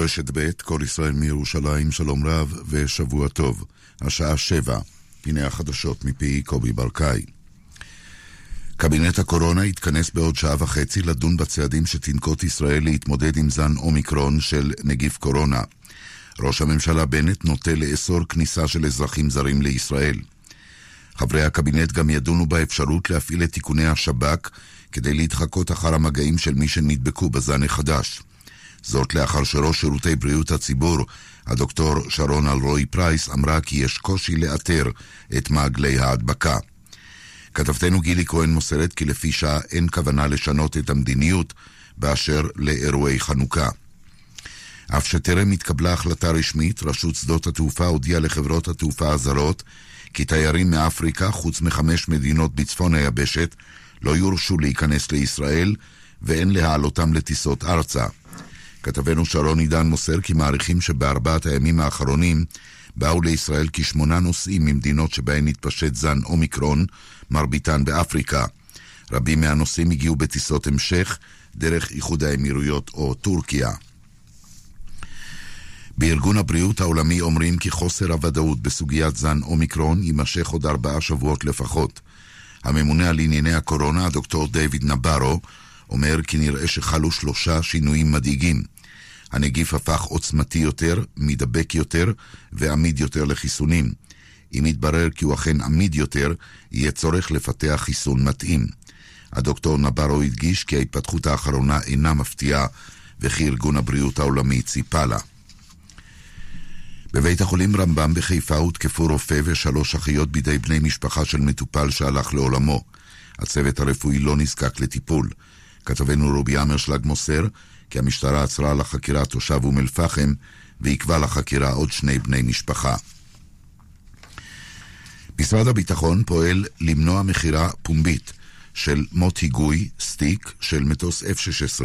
רשת ב', כל ישראל מירושלים, שלום רב ושבוע טוב. השעה שבע, הנה החדשות מפי קובי ברקאי. קבינט הקורונה יתכנס בעוד שעה וחצי לדון בצעדים שתנקוט ישראל להתמודד עם זן אומיקרון של נגיף קורונה. ראש הממשלה בנט נוטה לאסור כניסה של אזרחים זרים לישראל. חברי הקבינט גם ידונו באפשרות להפעיל את תיקוני השב"כ כדי להתחקות אחר המגעים של מי שנדבקו בזן החדש. זאת לאחר שראש שירותי בריאות הציבור, הדוקטור שרון אלרועי פרייס, אמרה כי יש קושי לאתר את מעגלי ההדבקה. כתבתנו גילי כהן מוסרת כי לפי שעה אין כוונה לשנות את המדיניות באשר לאירועי חנוכה. אף שטרם התקבלה החלטה רשמית, רשות שדות התעופה הודיעה לחברות התעופה הזרות כי תיירים מאפריקה, חוץ מחמש מדינות בצפון היבשת, לא יורשו להיכנס לישראל ואין להעלותם לטיסות ארצה. כתבנו שרון עידן מוסר כי מעריכים שבארבעת הימים האחרונים באו לישראל כשמונה נוסעים ממדינות שבהן התפשט זן אומיקרון, מרביתן באפריקה. רבים מהנוסעים הגיעו בטיסות המשך דרך איחוד האמירויות או טורקיה. בארגון הבריאות העולמי אומרים כי חוסר הוודאות בסוגיית זן אומיקרון יימשך עוד ארבעה שבועות לפחות. הממונה על ענייני הקורונה, הדוקטור דיוויד נברו, אומר כי נראה שחלו שלושה שינויים מדאיגים. הנגיף הפך עוצמתי יותר, מידבק יותר ועמיד יותר לחיסונים. אם יתברר כי הוא אכן עמיד יותר, יהיה צורך לפתח חיסון מתאים. הדוקטור נברו הדגיש כי ההתפתחות האחרונה אינה מפתיעה וכי ארגון הבריאות העולמי ציפה לה. בבית החולים רמב"ם בחיפה הותקפו רופא ושלוש אחיות בידי בני משפחה של מטופל שהלך לעולמו. הצוות הרפואי לא נזקק לטיפול. כתבנו רובי אמרשלג מוסר כי המשטרה עצרה לחקירה תושב אום אל-פחם ועיכבה לחקירה עוד שני בני משפחה. משרד הביטחון פועל למנוע מכירה פומבית של מוט היגוי, סטיק, של מטוס F-16,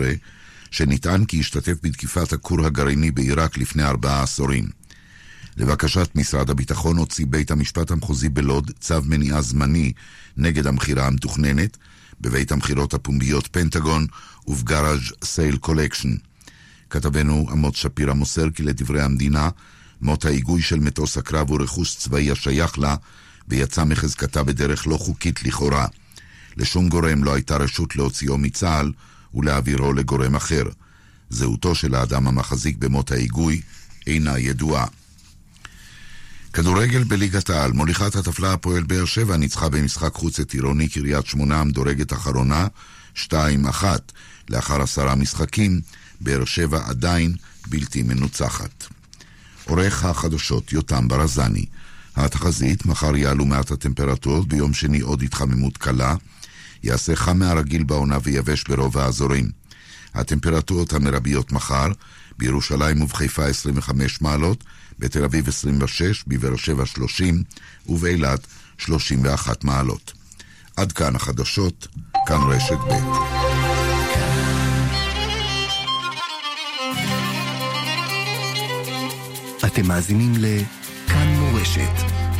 שנטען כי השתתף בתקיפת הכור הגרעיני בעיראק לפני ארבעה עשורים. לבקשת משרד הביטחון הוציא בית המשפט המחוזי בלוד צו מניעה זמני נגד המכירה המתוכננת בבית המכירות הפומביות פנטגון וב Garage Sale Collection. כתבנו עמוד שפירא מוסר כי לדברי המדינה, מוט ההיגוי של מטוס הקרב הוא רכוש צבאי השייך לה, ויצא מחזקתה בדרך לא חוקית לכאורה. לשום גורם לא הייתה רשות להוציאו מצה"ל ולהעבירו לגורם אחר. זהותו של האדם המחזיק במוט ההיגוי אינה ידועה. כדורגל בליגת העל, מוליכת הטבלה הפועל באר שבע ניצחה במשחק חוץ את עירוני קריית שמונה המדורגת אחרונה 2-1. לאחר עשרה משחקים, באר שבע עדיין בלתי מנוצחת. עורך החדשות יותם ברזני. התחזית, מחר יעלו מעט הטמפרטורות, ביום שני עוד התחממות קלה. יעשה חם מהרגיל בעונה ויבש ברוב האזורים. הטמפרטורות המרביות מחר, בירושלים ובחיפה 25 מעלות, בתל אביב 26, בבאר שבע 30 ובאילת 31 מעלות. עד כאן החדשות, כאן רשת ב'. אתם מאזינים לכאן מורשת.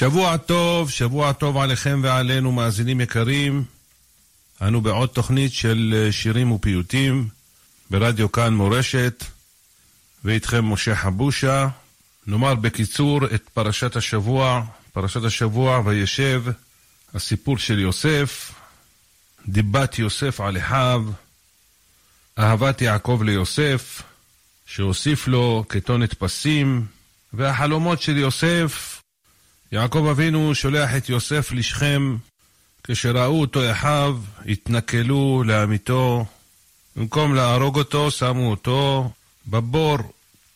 שבוע טוב, שבוע טוב עליכם ועלינו, מאזינים יקרים. אנו בעוד תוכנית של שירים ופיוטים ברדיו כאן מורשת, ואיתכם משה חבושה. נאמר בקיצור את פרשת השבוע, פרשת השבוע, וישב, הסיפור של יוסף, דיבת יוסף על אחיו, אהבת יעקב ליוסף, שהוסיף לו כתונת פסים, והחלומות של יוסף, יעקב אבינו שולח את יוסף לשכם, כשראו אותו אחיו, התנכלו לעמיתו, במקום להרוג אותו, שמו אותו בבור.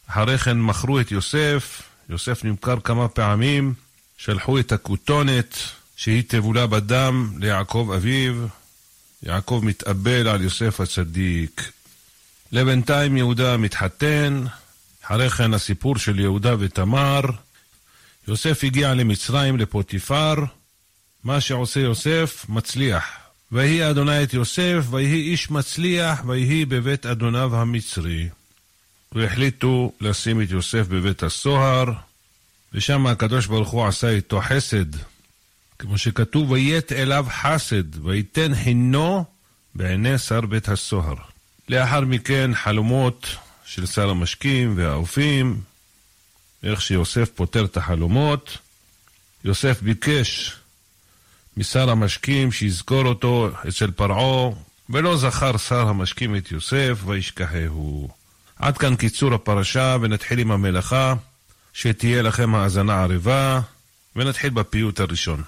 אחרי כן מכרו את יוסף, יוסף נמכר כמה פעמים, שלחו את הכותונת, שהיא טבולה בדם, ליעקב אביו. יעקב מתאבל על יוסף הצדיק. לבינתיים יהודה מתחתן, אחרי כן הסיפור של יהודה ותמר. יוסף הגיע למצרים לפוטיפר, מה שעושה יוסף מצליח. ויהי אדוני את יוסף, ויהי איש מצליח, ויהי בבית אדוניו המצרי. והחליטו לשים את יוסף בבית הסוהר, ושם הקדוש ברוך הוא עשה איתו חסד. כמו שכתוב, ויית אליו חסד, ויתן חינו בעיני שר בית הסוהר. לאחר מכן חלומות של שר המשקים והאופים, איך שיוסף פותר את החלומות. יוסף ביקש משר המשקים שיזכור אותו אצל פרעה, ולא זכר שר המשקים את יוסף, וישכחהו. עד כאן קיצור הפרשה, ונתחיל עם המלאכה, שתהיה לכם האזנה ערבה, ונתחיל בפיוט הראשון.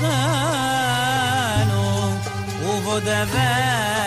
κάνω που βονταβά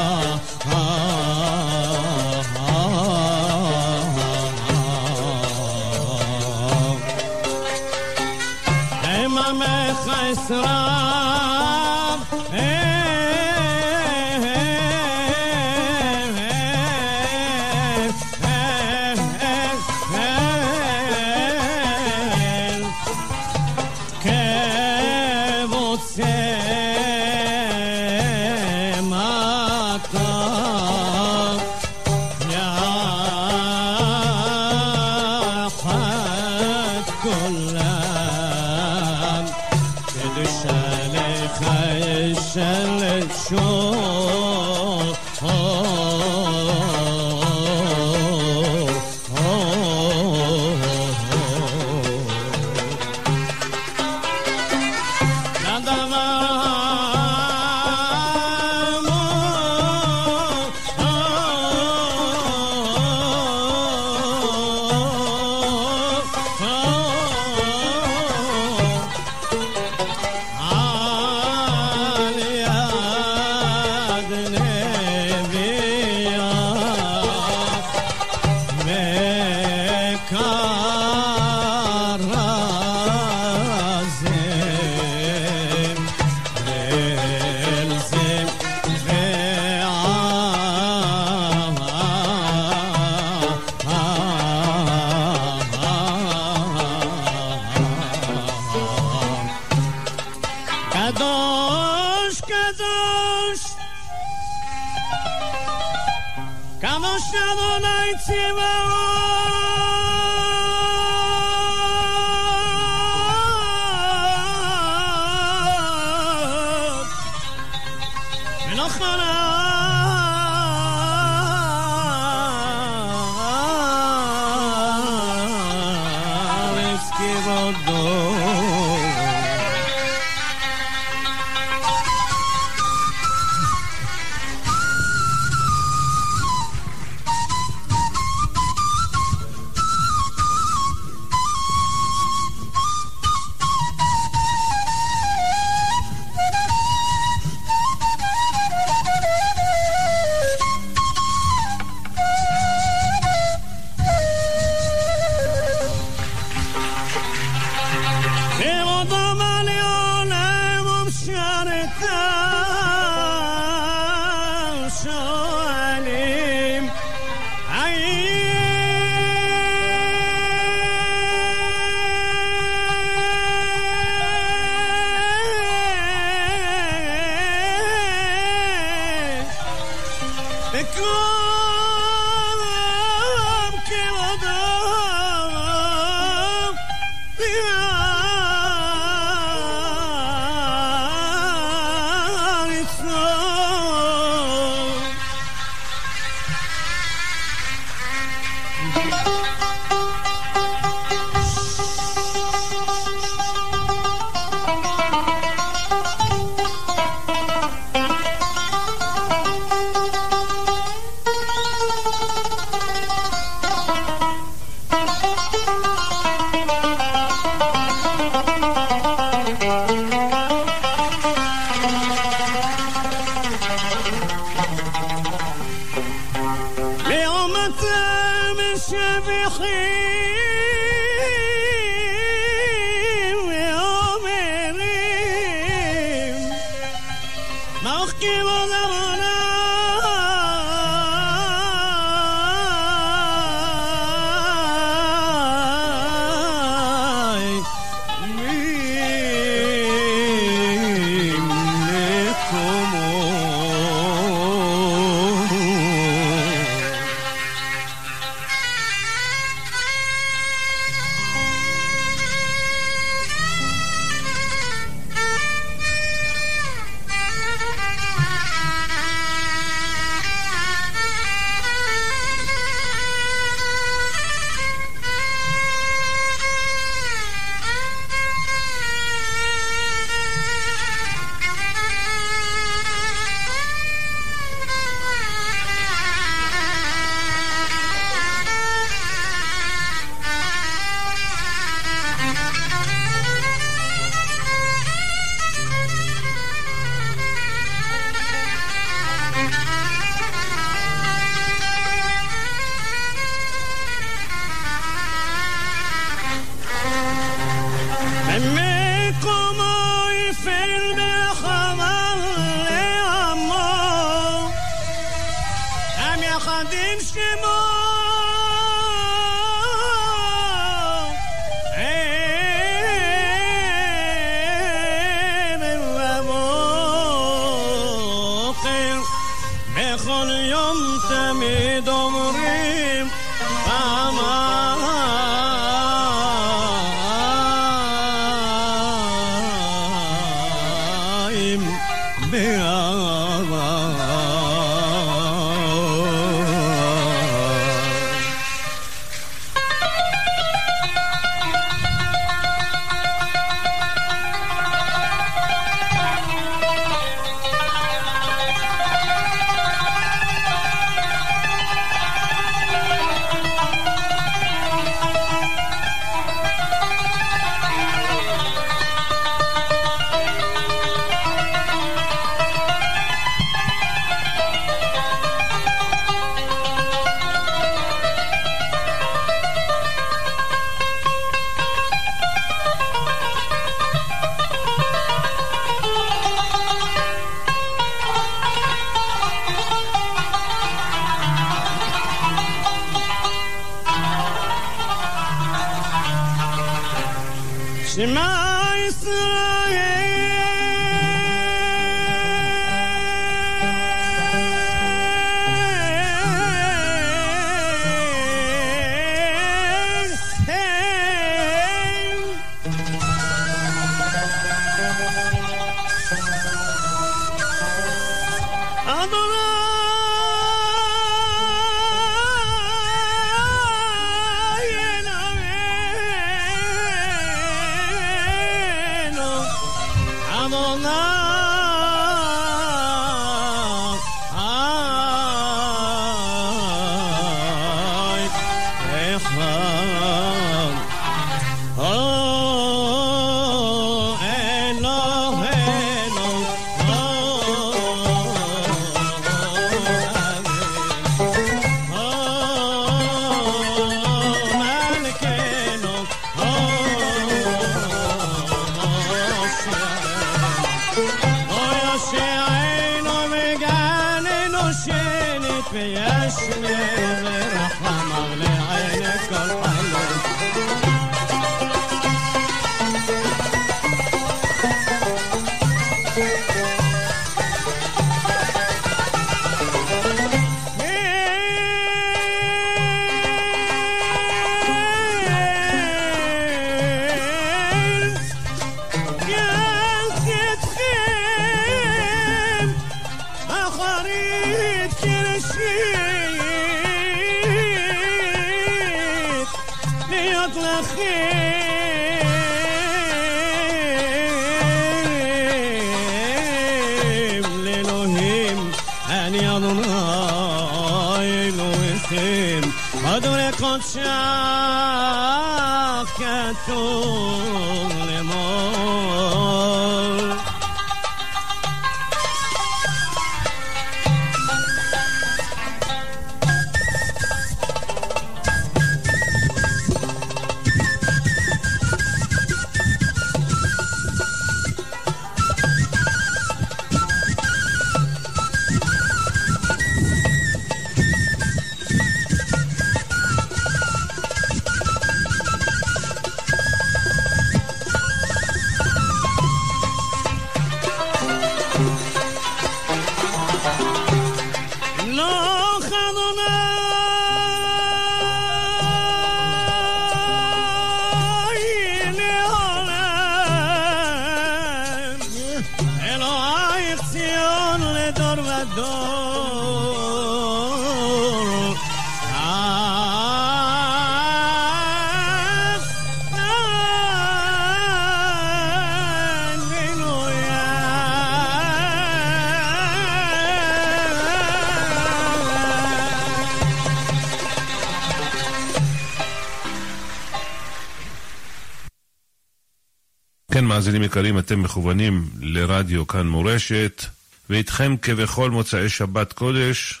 מאזינים יקרים, אתם מכוונים לרדיו כאן מורשת, ואיתכם כבכל מוצאי שבת קודש,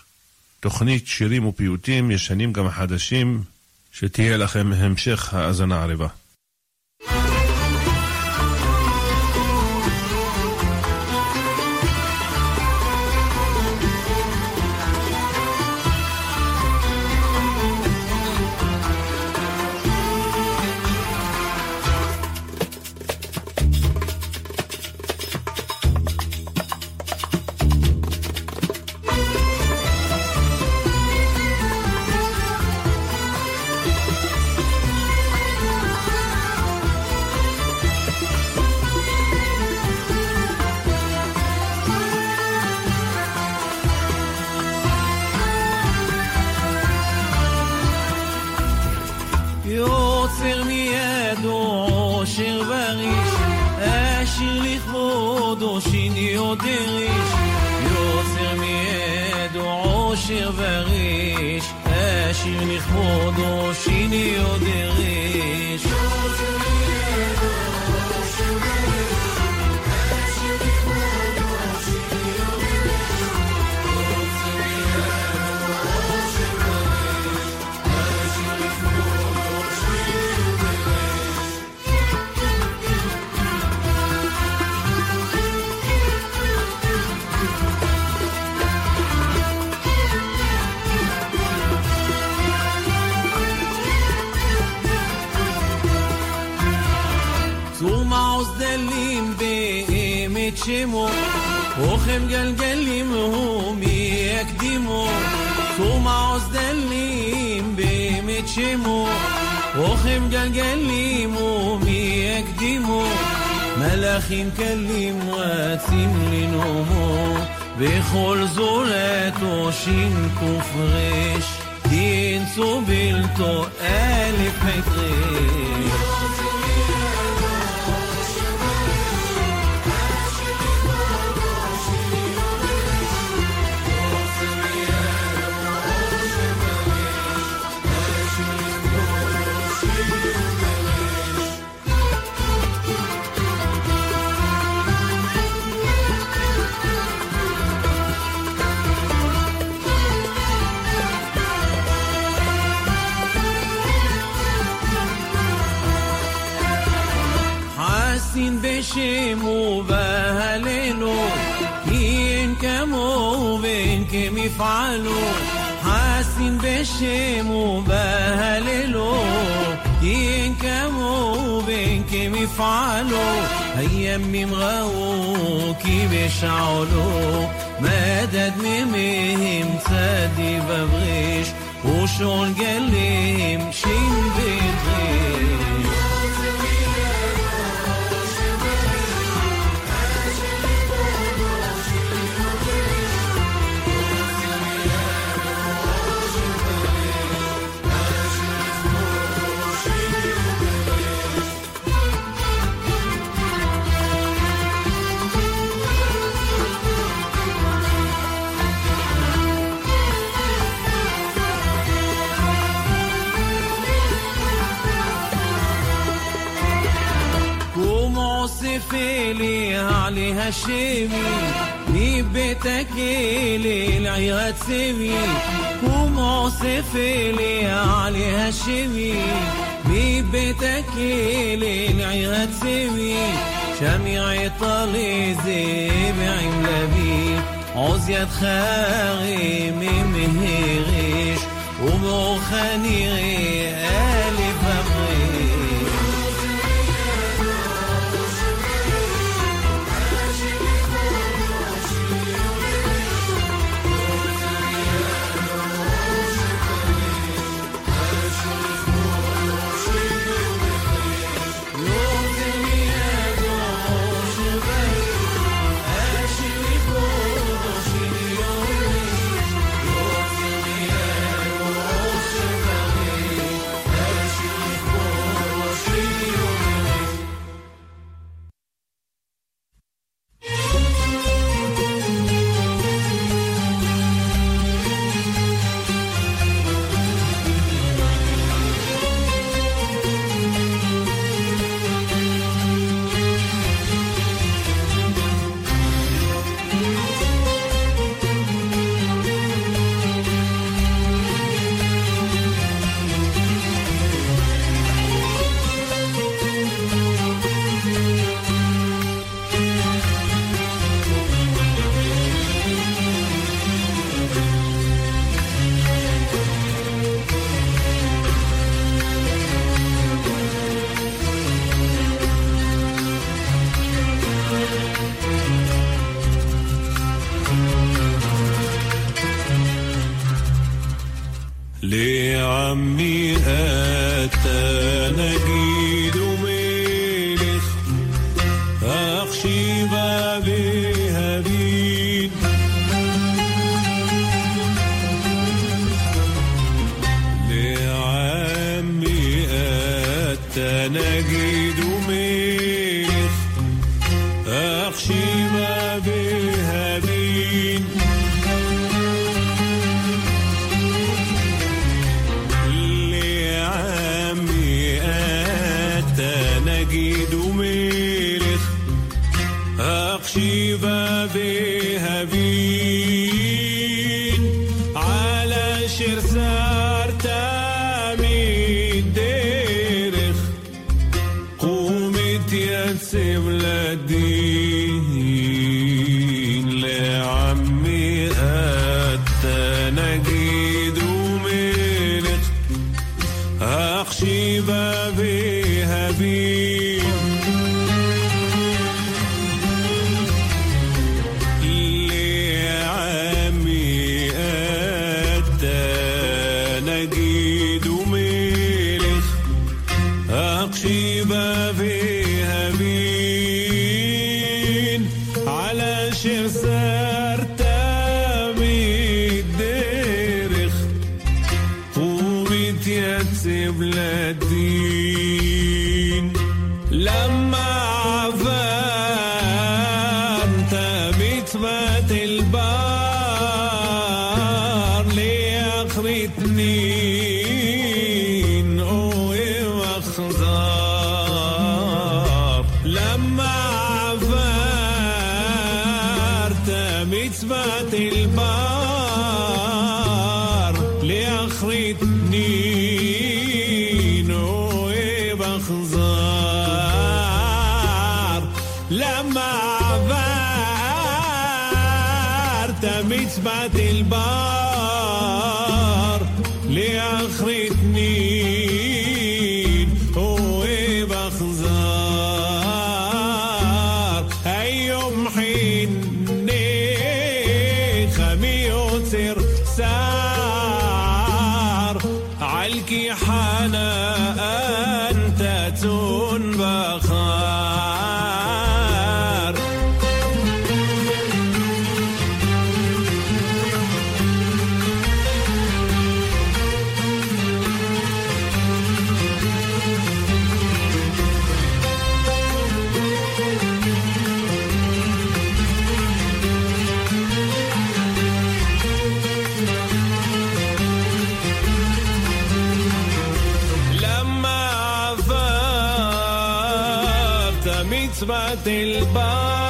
תוכנית שירים ופיוטים, ישנים גם חדשים, שתהיה לכם המשך האזנה ערבה. דריש יוצר מידו עושר וריש אשיר לכבודו שיניו דריש רוחם גלגלים מי יקדימו. צור מעוז דלים באמת שמו, רוחם גלגלים מי יקדימו. מלאכים קלים רצים לנאומו, וכל זולתו ש"ק דין צובילתו אלף חטרש. يشيموا بهللوا ينكموا بينكم يفعلوا حاسين بشيموا بهللوا ينكموا بينكم يفعلوا هيامي مغاوكي بيشعلوا مدد ممهم تادي ببغيش وشون قليم شين بتغيش الفيلي علي هشمي بيتك لي العياد سيمي. ومعصف إلي علي هشمي بيتك لي العياد سيمي. شميع طالي زيب عملبي عزيت خاغي ممهيغيش ومخاني غير del bar.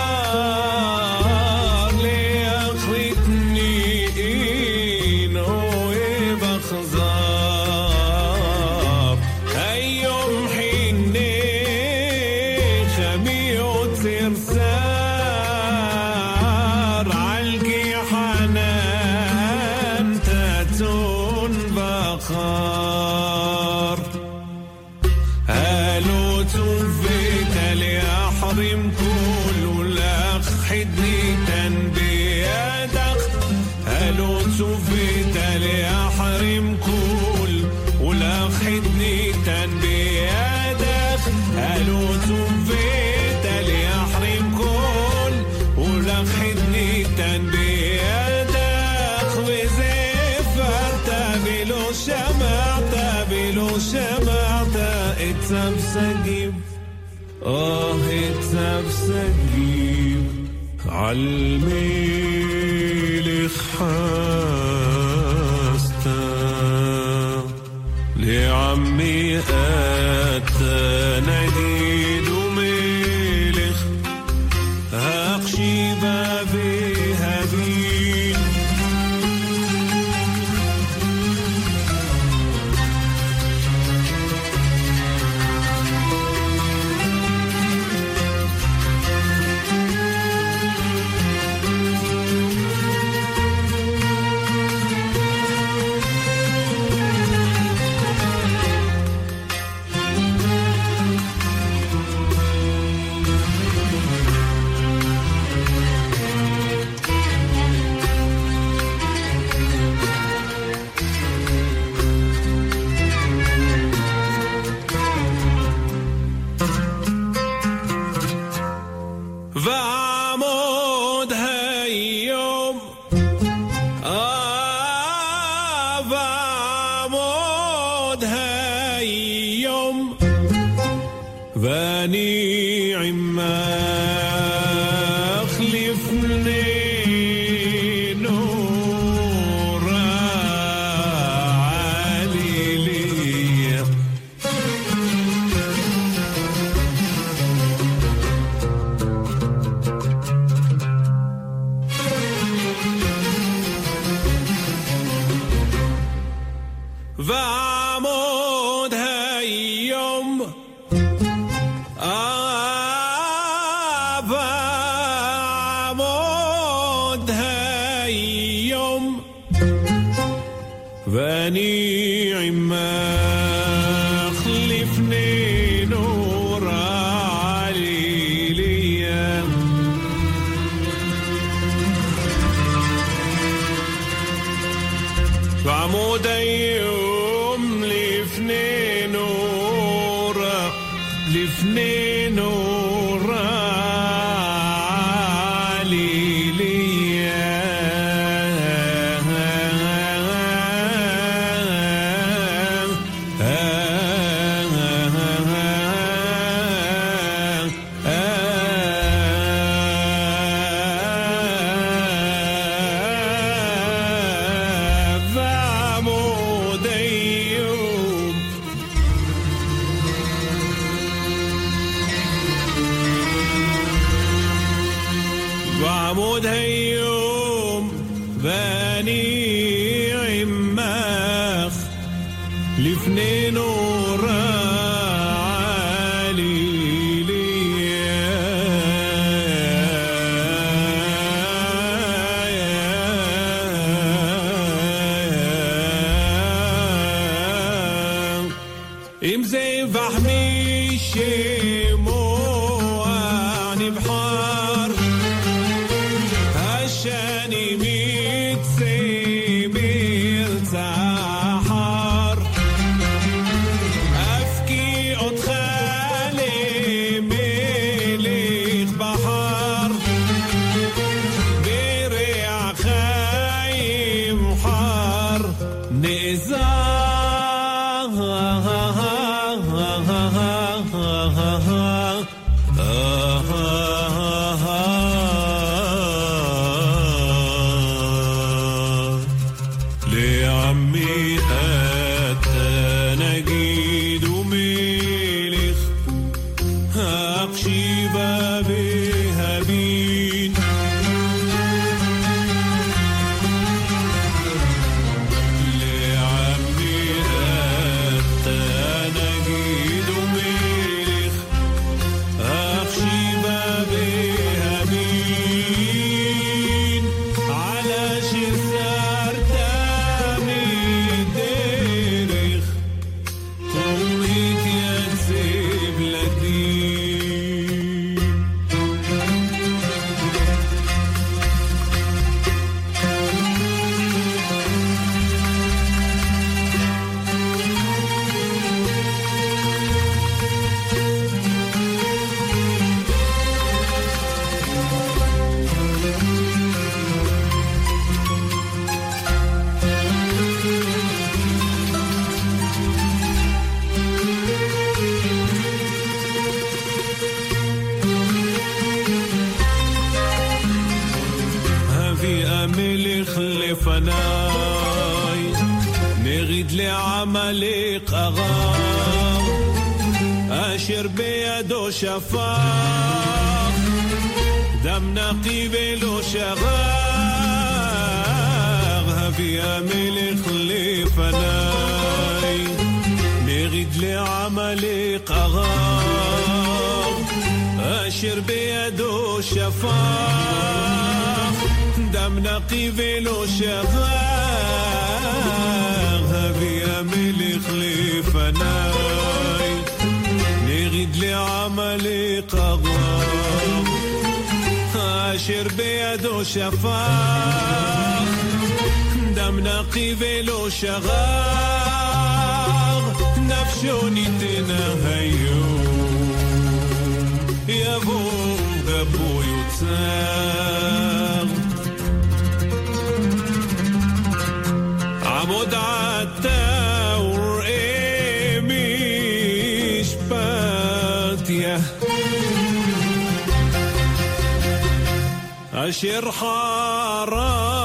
أشر حارات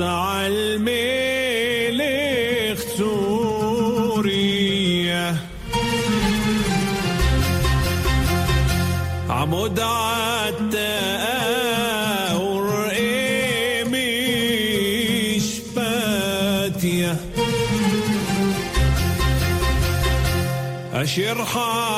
علمي سورية عمود عالتآور مش فاتية أشر حارات